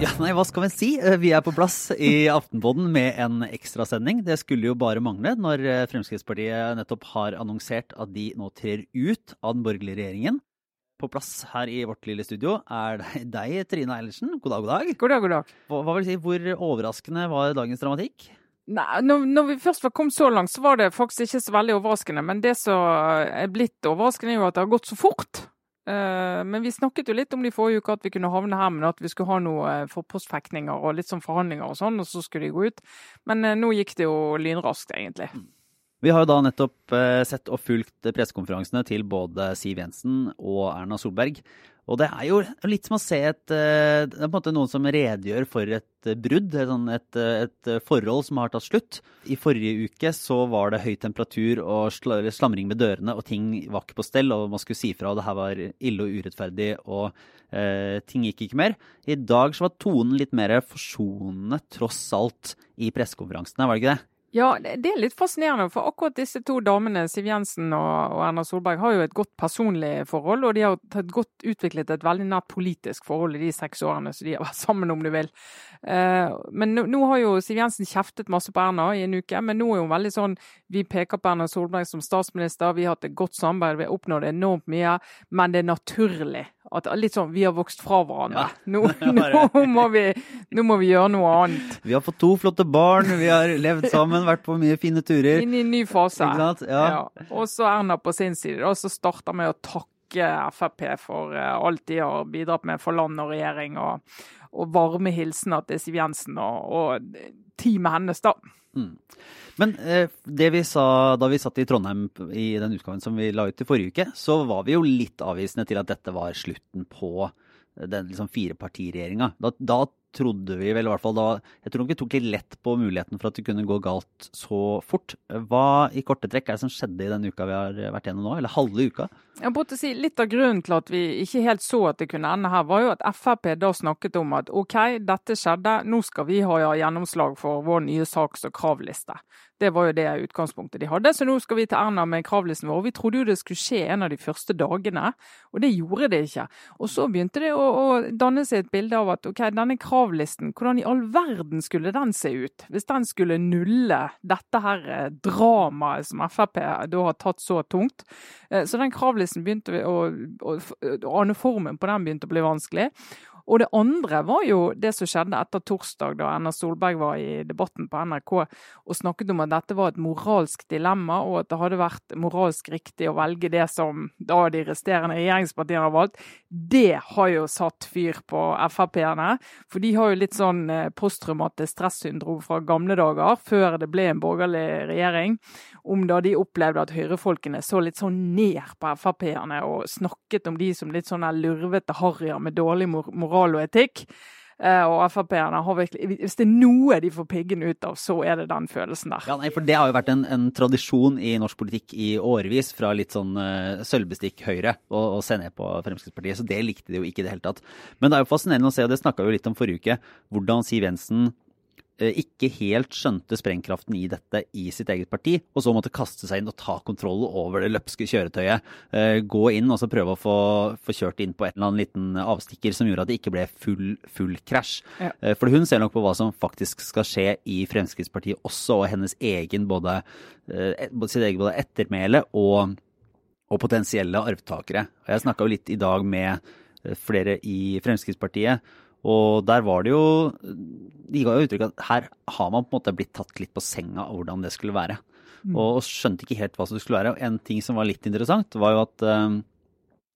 Ja, nei, hva skal vi si? Eh, vi er på plass i Aftenpodden med en ekstrasending. Det skulle jo bare mangle når eh, Fremskrittspartiet nettopp har annonsert at de nå trer ut av den borgerlige regjeringen. På plass her i vårt lille studio er det deg, Trine Eilertsen. God dag, god dag. God dag, god dag. Hva, hva vil si, Hvor overraskende var dagens dramatikk? Nei, når, når vi først kommet så langt, så var det faktisk ikke så veldig overraskende. Men det som er blitt overraskende, er jo at det har gått så fort. Eh, men vi snakket jo litt om det i forrige uke, at vi kunne havne her, men at vi skulle ha noe eh, for postfekninger og litt sånn forhandlinger og sånn, og så skulle de gå ut. Men eh, nå gikk det jo lynraskt, egentlig. Vi har jo da nettopp eh, sett og fulgt pressekonferansene til både Siv Jensen og Erna Solberg. Og det er jo litt som å se et eh, Det er på en måte noen som redegjør for et brudd, sånn et, et forhold som har tatt slutt. I forrige uke så var det høy temperatur og slamring med dørene, og ting var ikke på stell, og man skulle si fra, og det her var ille og urettferdig, og eh, ting gikk ikke mer. I dag så var tonen litt mer forsonende, tross alt, i pressekonferansene, var det ikke det? Ja, det er litt fascinerende. For akkurat disse to damene, Siv Jensen og, Erna Solberg, har jo et godt personlig forhold. Og de har tatt godt utviklet et veldig nært politisk forhold i de seks årene så de har vært sammen, om du vil. Eh, men nå, har jo Siv Jensen kjeftet masse på Erna i en uke. Men nå er hun veldig sånn Vi peker på Erna Solberg som statsminister, vi har hatt et godt samarbeid, vi har oppnådd enormt mye. Men det er naturlig at litt sånn Vi har vokst fra hverandre. Ja. Nå, nå, må vi, nå, må vi, gjøre noe annet. Vi har fått to flotte barn, vi har levd sammen, vært på mye fine turer. Inn i en ny fase. Ja. Ja. Og så Erna på sin side, da, så starter med å takke Frp for uh, alt de har bidratt med for land og regjering, og, og varme hilsener til Siv Jensen og, og teamet hennes, da. Mm. Men eh, det vi sa da vi satt i Trondheim i den utgaven som vi la ut i forrige uke, så var vi jo litt avvisende til at dette var slutten på den liksom firepartiregjeringa. Da, da trodde vi vel i hvert fall da Jeg tror nok vi tok litt lett på muligheten for at det kunne gå galt så fort. Hva i korte trekk er det som skjedde i den uka vi har vært gjennom nå, eller halve uka? Jeg måtte si Litt av grunnen til at vi ikke helt så at det kunne ende her, var jo at Frp da snakket om at OK, dette skjedde, nå skal vi ha gjennomslag for vår nye saks- og kravliste. Det var jo det utgangspunktet de hadde. Så nå skal vi til Erna med kravlisten vår. Vi trodde jo det skulle skje en av de første dagene, og det gjorde det ikke. Og så begynte det å, å danne seg et bilde av at OK, denne kravlisten, hvordan i all verden skulle den se ut? Hvis den skulle nulle dette her eh, dramaet som Frp da har tatt så tungt. Eh, så den kravlisten begynte å, å, å ane formen på den begynte å bli vanskelig. Og det andre var jo det som skjedde etter torsdag, da Erna Solberg var i debatten på NRK og snakket om at dette var et moralsk dilemma, og at det hadde vært moralsk riktig å velge det som da de resterende regjeringspartiene har valgt. Det har jo satt fyr på Frp-erne. For de har jo litt sånn eh, posttraumatisk stressyndrom fra gamle dager, før det ble en borgerlig regjering, om da de opplevde at høyrefolkene så litt sånn ned på Frp-erne og snakket om de som litt sånn lurvete harryer med dårlig moral moral og etikk. Eh, og Frp-erne har virkelig Hvis det er noe de får piggen ut av, så er det den følelsen der. Ja, nei, for Det har jo vært en, en tradisjon i norsk politikk i årevis, fra litt sånn uh, sølvbestikk høyre, å se ned på Fremskrittspartiet. Så det likte de jo ikke i det hele tatt. Men det er jo fascinerende å se, og det snakka vi litt om forrige uke, hvordan Siv Jensen ikke helt skjønte sprengkraften i dette i sitt eget parti, og så måtte kaste seg inn og ta kontroll over det løpske kjøretøyet. Eh, gå inn og så prøve å få, få kjørt inn på en eller annen liten avstikker som gjorde at det ikke ble full, full krasj. Ja. Eh, for hun ser nok på hva som faktisk skal skje i Fremskrittspartiet også, og hennes egen både, sitt eget både ettermæle og, og potensielle arvtakere. Jeg snakka jo litt i dag med flere i Fremskrittspartiet og der var det jo De ga jo uttrykk at her har man på en måte blitt tatt litt på senga av hvordan det skulle være. Mm. Og skjønte ikke helt hva som skulle være. Og en ting som var litt interessant, var jo at um,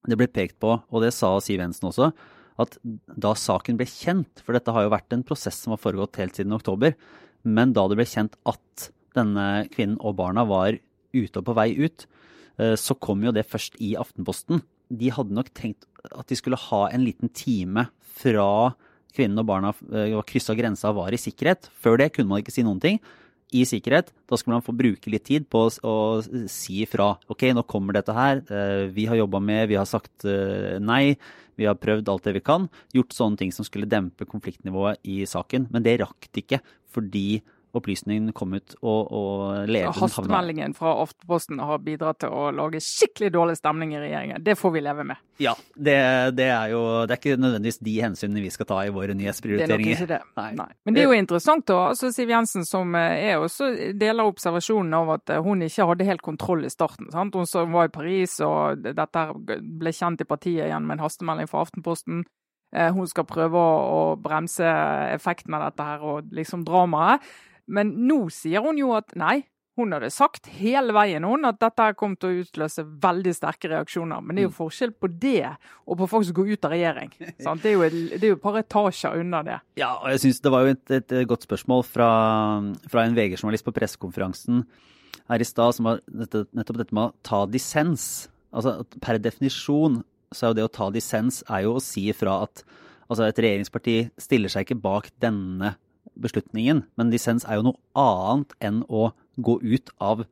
det ble pekt på, og det sa Siv Jensen også, at da saken ble kjent, for dette har jo vært en prosess som har foregått helt siden oktober, men da det ble kjent at denne kvinnen og barna var ute og på vei ut, uh, så kom jo det først i Aftenposten. De hadde nok tenkt at de skulle ha en liten time fra kvinnen og barna kryssa grensa og var i sikkerhet. Før det kunne man ikke si noen ting. I sikkerhet. Da skulle man få bruke litt tid på å, si ifra. Ok, nå kommer dette her. Uh, vi har jobba med, vi har sagt uh, nei. Vi har prøvd alt det vi kan. Gjort sånne ting som skulle dempe konfliktnivået i saken. Men det rakk de ikke fordi opplysningen kom ut og, og ledelsen havna Hastemeldingen fra Aftenposten har bidratt til å lage skikkelig dårlig stemning i regjeringen. Det får vi leve med. Ja, det, det er jo Det er ikke nødvendigvis de hensynene vi skal ta i våre nyhetsprioriteringer. Det er nok ikke det. Nei. Nei. Men det er jo interessant da, altså Siv Jensen som eh, er også deler observasjonen av at eh, hun ikke hadde helt kontroll i starten. Sant? Hun som var i Paris, og dette ble kjent i partiet igjen med en hastemelding fra Aftenposten. Eh, hun skal prøve å bremse effekten av dette her og liksom dramaet. Men nå sier hun jo at nei, hun hadde sagt hele veien hun at dette kom til å utløse veldig sterke reaksjoner. Men det er jo mm. forskjell på det og på folk som går ut av regjering. Sant? Det er jo det er jo et par etasjer unna det. Ja, og jeg synes det var jo et, et godt spørsmål fra, fra en VG-journalist på pressekonferansen her i stad, som var nettopp dette med å ta dissens. Altså per definisjon så er jo det å ta dissens er jo å si fra at altså et regjeringsparti stiller seg ikke bak denne beslutningen, men dissens er jo noe annet enn å gå ut av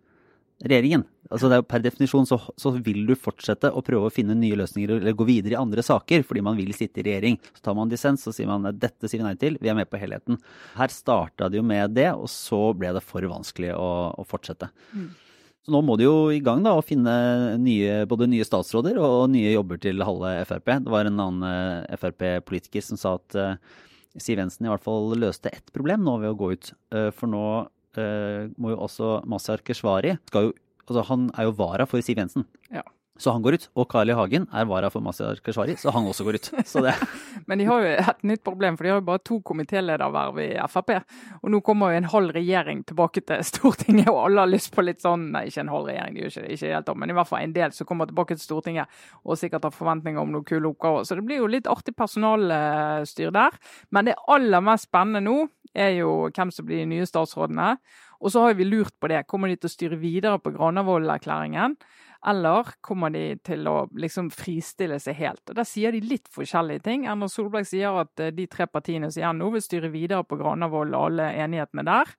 regjeringen. Altså det er jo Per definisjon så, så, vil du fortsette å prøve å finne nye løsninger eller gå videre i andre saker fordi man vil sitte i regjering. Så tar man dissens og sier man at dette sier vi nei til, vi er med på helheten. Her starta det jo med det, og så ble det for vanskelig å, å fortsette. Mm. Så nå må de jo i gang da, å finne nye, både nye statsråder og nye jobber til halve Frp. Det var en annen eh, Frp-politiker som sa at uh, Siv Jensen i hvert fall løste ett problem nå ved å gå ut. Eh, for nå uh, må jo også Mazyar Keshvari altså Han er jo vara for Siv Jensen. Ja. Så han går ut. Og Carl I. Hagen er vara for Mazyar Keshvari, så han også går ut. Men de har jo et nytt problem, for de har jo bare to komitélederverv i Frp. Og nå kommer jo en halv regjering tilbake til Stortinget, og alle har lyst på litt sånn Nei, ikke en halv regjering, de gjør ikke, ikke helt men i hvert fall en del som kommer tilbake til Stortinget og sikkert har forventninger om noen kule oppgaver. Så det blir jo litt artig personalstyr der. Men det aller mest spennende nå er jo hvem som blir de nye statsrådene. Og så har vi lurt på det. Kommer de til å styre videre på Granavolden-erklæringen? Eller kommer de til å liksom fristille seg helt? Og Der sier de litt forskjellige ting. Erna Solberg sier at eh, de tre partiene som igjen nå vil styre videre på Granavolden og alle enighetene der.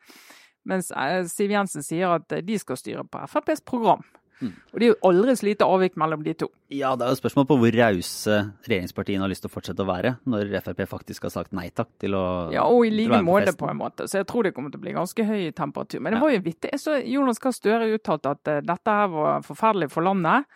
Mens eh, Siv Jensen sier at eh, de skal styre på FrPs program. Mm. Og Det er jo aldri så lite avvik mellom de to. Ja, Det er jo spørsmål på hvor rause regjeringspartiene har lyst til å fortsette å være, når Frp faktisk har sagt nei takk til å Ja, og i like måte, på en måte. Så jeg tror det kommer til å bli ganske høy temperatur. Men det ja. var jo vittig. Så Jonas Gahr Støre uttalte at uh, dette her var forferdelig for landet.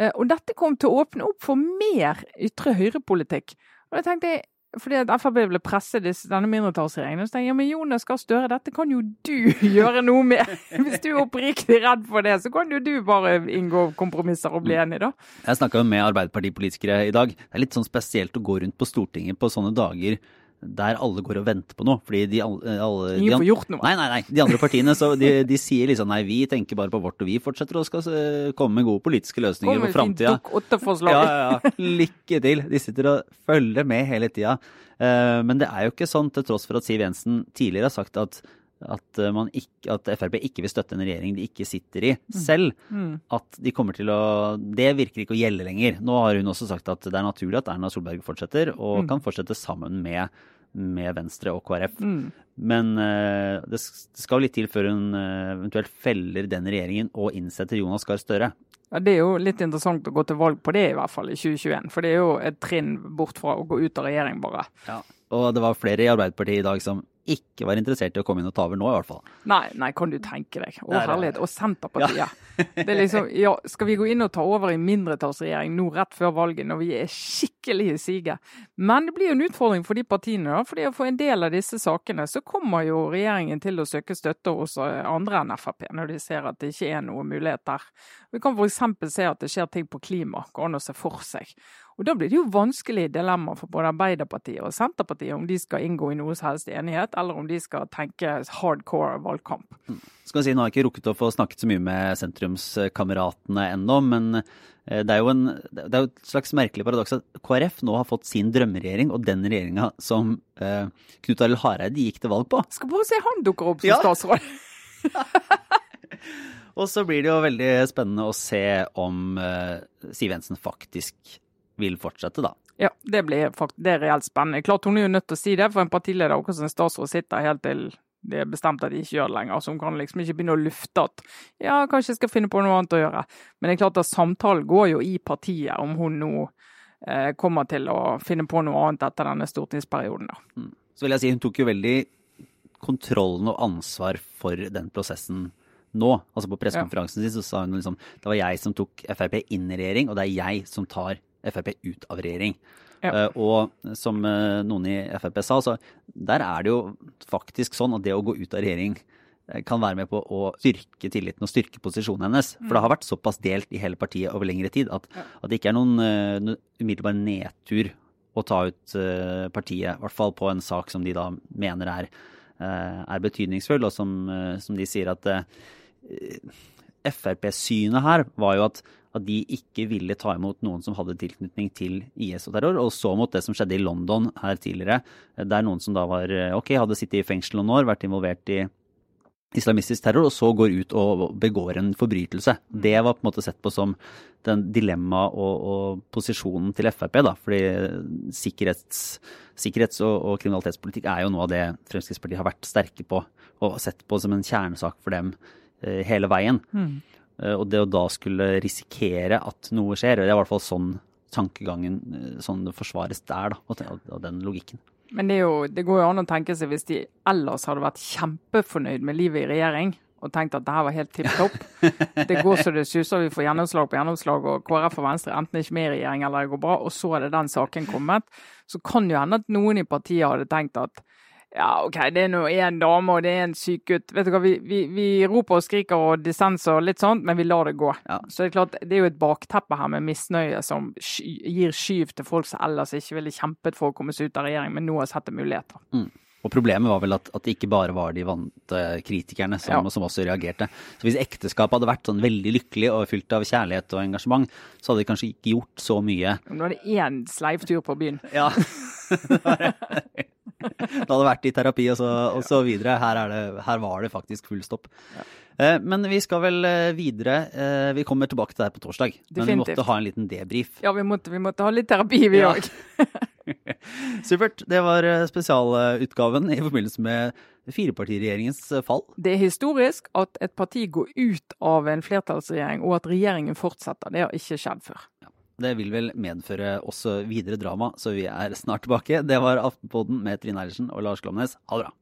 Uh, og dette kom til å åpne opp for mer ytre høyrepolitikk. Og jeg tenkte, fordi at Frp ville presset i denne mindretallsregjeringen. Så tenkte jeg ja, men Jonas Gahr Støre, dette kan jo du gjøre noe med. Hvis du er oppriktig redd for det, så kan jo du bare inngå kompromisser og bli enig, da. Jeg snakka med Arbeiderpartipolitikere i dag. Det er litt sånn spesielt å gå rundt på Stortinget på sånne dager der alle går og venter på noe. fordi de alle, Ingen får gjort noe. Nei, nei, nei. De andre partiene så de, de sier liksom nei, vi tenker bare på vårt, og vi fortsetter å skal komme med gode politiske løsninger for framtida. Ja, ja, ja. Lykke til. De sitter og følger med hele tida. Eh, men det er jo ikke sånn, til tross for at Siv Jensen tidligere har sagt at at, ikke, at, Frp ikke vil støtte en regjering de ikke sitter i mm. selv. Mm. At de kommer til å Det virker ikke å gjelde lenger. Nå har hun også sagt at det er naturlig at Erna Solberg fortsetter, og mm. kan fortsette sammen med med Venstre og KrF. Mm. Men uh, det skal litt til før hun uh, eventuelt feller den regjeringen og innsetter Jonas Gahr Støre. Ja, Det er jo litt interessant å gå til valg på det, i hvert fall i 2021. For det er jo et trinn bort fra å gå ut av regjering, bare. Ja, Og det var flere i Arbeiderpartiet i dag som ikke var interessert i å komme inn og ta over nå, i hvert fall. Nei, nei, kan du tenke deg. Å herlighet. Og Senterpartiet. Ja. det er liksom, ja, skal vi gå inn og ta over i mindretallsregjering nå rett før valget, når vi er skikkelig i siget? Men det blir jo en utfordring for de partiene. da, fordi For en del av disse sakene så kommer jo regjeringen til å søke støtte hos andre enn Frp, når de ser at det ikke er noen mulighet der. Vi kan f.eks. se at det skjer ting på klima, går an å se for seg. Og Da blir det jo vanskelig dilemma for både Arbeiderpartiet og Senterpartiet om de skal inngå i noe som helst enighet, eller om de skal tenke hardcore valgkamp. Mm. Skal si, Nå har jeg ikke rukket å få snakket så mye med sentrumskameratene ennå, men eh, det er, en, det er, jo et slags merkelig paradoks at KrF nå har fått sin drømmeregjering, og den regjeringa som eh, Knut Arild Hareide gikk til valg på. Skal bare se han dukker opp som ja. statsråd. og så blir det jo veldig spennende å se om eh, Siv Jensen faktisk vil fortsette, da. Ja, det, blir, det er reelt spennende. Klart Hun er jo nødt til å si det, for en partileder og en statsråd sitter helt til det er bestemt at de ikke gjør det lenger. Så hun kan liksom ikke begynne å lufte at ja, kanskje jeg skal finne på noe annet å gjøre. Men det er klart at samtalen går jo i partiet om hun nå eh, kommer til å finne på noe annet etter denne stortingsperioden. da. Mm. Så vil jeg si hun tok jo veldig kontrollen og ansvar for den prosessen nå. Altså På pressekonferansen sin så sa hun liksom det var jeg som tok Frp inn i regjering, og det er jeg som tar Frp ut av regjering. Ja. Uh, og som uh, noen i Frp sa, så der er det jo faktisk sånn at det å gå ut av regjering kan være med på å styrke tilliten og styrke posisjonen hennes. For det har vært såpass delt i hele partiet over lengre tid at, at det ikke er noen uh, umiddelbar nedtur å ta ut uh, partiet. I hvert fall på en sak som de da mener er, uh, er betydningsfull, og som, som, de sier at Frp-synet her var jo at, at, de ikke ville ta imot noen som hadde tilknytning til IS og terror, og så mot det som skjedde i London her tidligere, der noen som da var ok, hadde sittet i fengsel noen år, vært involvert i islamistisk terror, og så går ut og begår en forbrytelse. Det var på en måte sett på som den dilemmaet og, og, posisjonen til Frp. da, fordi sikkerhets, sikkerhets og, og, kriminalitetspolitikk er jo noe av det Fremskrittspartiet har vært sterke på og sett på som en kjernesak for dem eh, hele veien. Mm. Eh, og det å da skulle risikere at noe skjer, det er i hvert fall sånn tankegangen eh, sånn det forsvares der, da, og, den logikken. Men det, jo, det, går jo an å tenke seg hvis de ellers hadde vært kjempefornøyd med livet i regjering og tenkt at det her var helt tipp topp. Det går så det suser, vi får gjennomslag på gjennomslag, og KrF og Venstre enten ikke med i regjering eller det går bra, og så det den saken kommet. Så kan jo hende at noen i partiet hadde tenkt at ja, OK, det er nå én dame, og det er en syk gutt. Vet du hva, vi, vi, vi roper og skriker og dissenser og litt sånt, men vi lar det gå. Ja. Så det er klart, det er jo et bakteppe her med misnøye som gir skyv til folk som ellers ikke ville kjempet for å komme seg ut av regjering, men nå har sett muligheter. Mm. Og Problemet var vel at, at, det ikke bare var de vante kritikerne som, ja. som, også reagerte. Så Hvis ekteskapet hadde vært sånn veldig lykkelig og fylt av kjærlighet og engasjement, så hadde de kanskje ikke gjort så mye. Nå er det én sleivtur på byen. Ja, det hadde vært i terapi og så, og så videre. Her, det, her, var det faktisk full stopp. Ja. Eh, men vi skal vel eh, videre. Eh, vi kommer tilbake til her på torsdag. Definitivt. Men vi måtte ha en liten debrief. Ja, vi måtte, vi måtte ha litt terapi, vi òg. Ja. Supert. Det var spesialutgaven i forbindelse med firepartiregjeringens fall. Det er historisk at et parti går ut av en flertallsregjering, og at regjeringen fortsetter. Det har ikke skjedd før. Ja. Det vil vel medføre også videre drama, så vi er snart tilbake. Det var Aftenpodden med Trine Eilertsen og Lars Glomnes. Ha det bra.